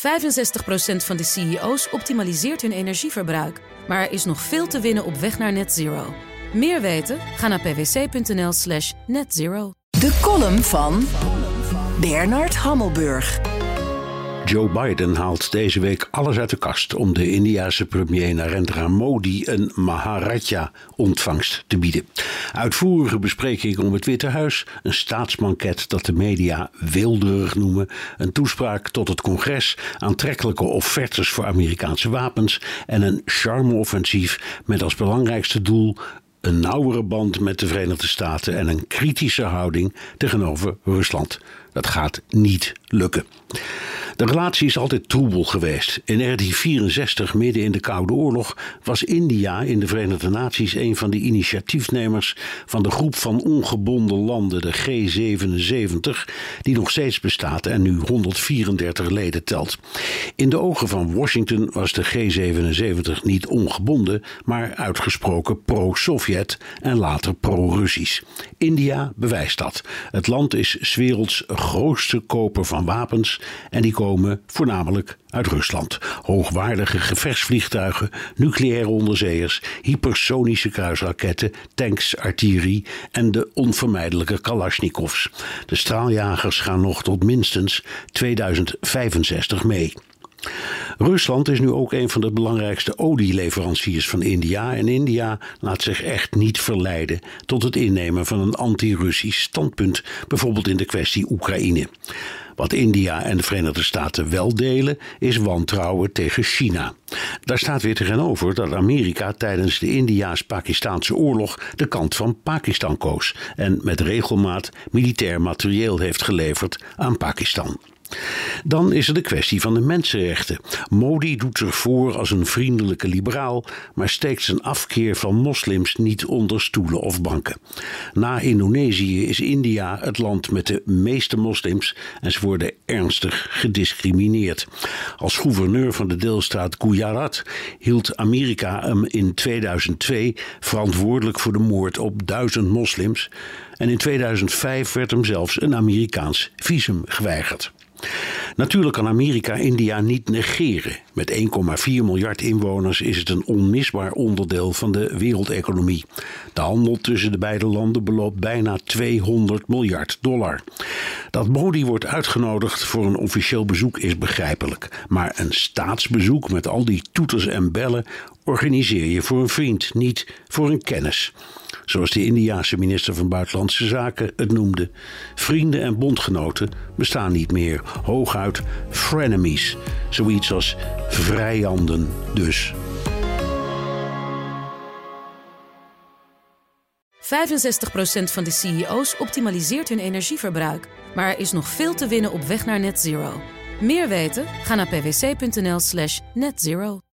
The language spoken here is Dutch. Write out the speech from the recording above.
65% van de CEO's optimaliseert hun energieverbruik. Maar er is nog veel te winnen op weg naar net zero. Meer weten? Ga naar pwc.nl slash netzero. De column van Bernard Hammelburg. Joe Biden haalt deze week alles uit de kast om de Indiase premier Narendra Modi een Maharaja-ontvangst te bieden. Uitvoerige besprekingen om het Witte Huis, een staatsmanket dat de media wilderig noemen, een toespraak tot het congres, aantrekkelijke offertes voor Amerikaanse wapens en een charme-offensief met als belangrijkste doel een nauwere band met de Verenigde Staten en een kritische houding tegenover Rusland. Dat gaat niet lukken. De relatie is altijd troebel geweest. In 1964, midden in de Koude Oorlog, was India in de Verenigde Naties een van de initiatiefnemers van de groep van ongebonden landen, de G77, die nog steeds bestaat en nu 134 leden telt. In de ogen van Washington was de G77 niet ongebonden, maar uitgesproken pro-Sovjet en later pro-Russisch. India bewijst dat. Het land is werelds grootste koper van wapens en die komen voornamelijk uit Rusland. Hoogwaardige gevechtsvliegtuigen, nucleaire onderzeeërs, hypersonische kruisraketten, tanks, artillerie en de onvermijdelijke Kalashnikovs. De straaljagers gaan nog tot minstens 2065 mee. Rusland is nu ook een van de belangrijkste olieleveranciers van India. En India laat zich echt niet verleiden tot het innemen van een anti-Russisch standpunt, bijvoorbeeld in de kwestie Oekraïne. Wat India en de Verenigde Staten wel delen, is wantrouwen tegen China. Daar staat weer tegenover dat Amerika tijdens de Indiaas-Pakistaanse oorlog de kant van Pakistan koos en met regelmaat militair materieel heeft geleverd aan Pakistan. Dan is er de kwestie van de mensenrechten. Modi doet zich voor als een vriendelijke liberaal, maar steekt zijn afkeer van moslims niet onder stoelen of banken. Na Indonesië is India het land met de meeste moslims en ze worden ernstig gediscrimineerd. Als gouverneur van de deelstaat Gujarat hield Amerika hem in 2002 verantwoordelijk voor de moord op duizend moslims. En in 2005 werd hem zelfs een Amerikaans visum geweigerd. Natuurlijk kan Amerika India niet negeren. Met 1,4 miljard inwoners is het een onmisbaar onderdeel van de wereldeconomie. De handel tussen de beide landen beloopt bijna 200 miljard dollar. Dat Modi wordt uitgenodigd voor een officieel bezoek is begrijpelijk. Maar een staatsbezoek met al die toeters en bellen organiseer je voor een vriend, niet voor een kennis zoals de Indiaanse minister van Buitenlandse Zaken het noemde. Vrienden en bondgenoten bestaan niet meer, hooguit frenemies, zoiets als vijanden dus. 65% van de CEO's optimaliseert hun energieverbruik. Maar er is nog veel te winnen op weg naar net zero. Meer weten? Ga naar pwc.nl slash netzero.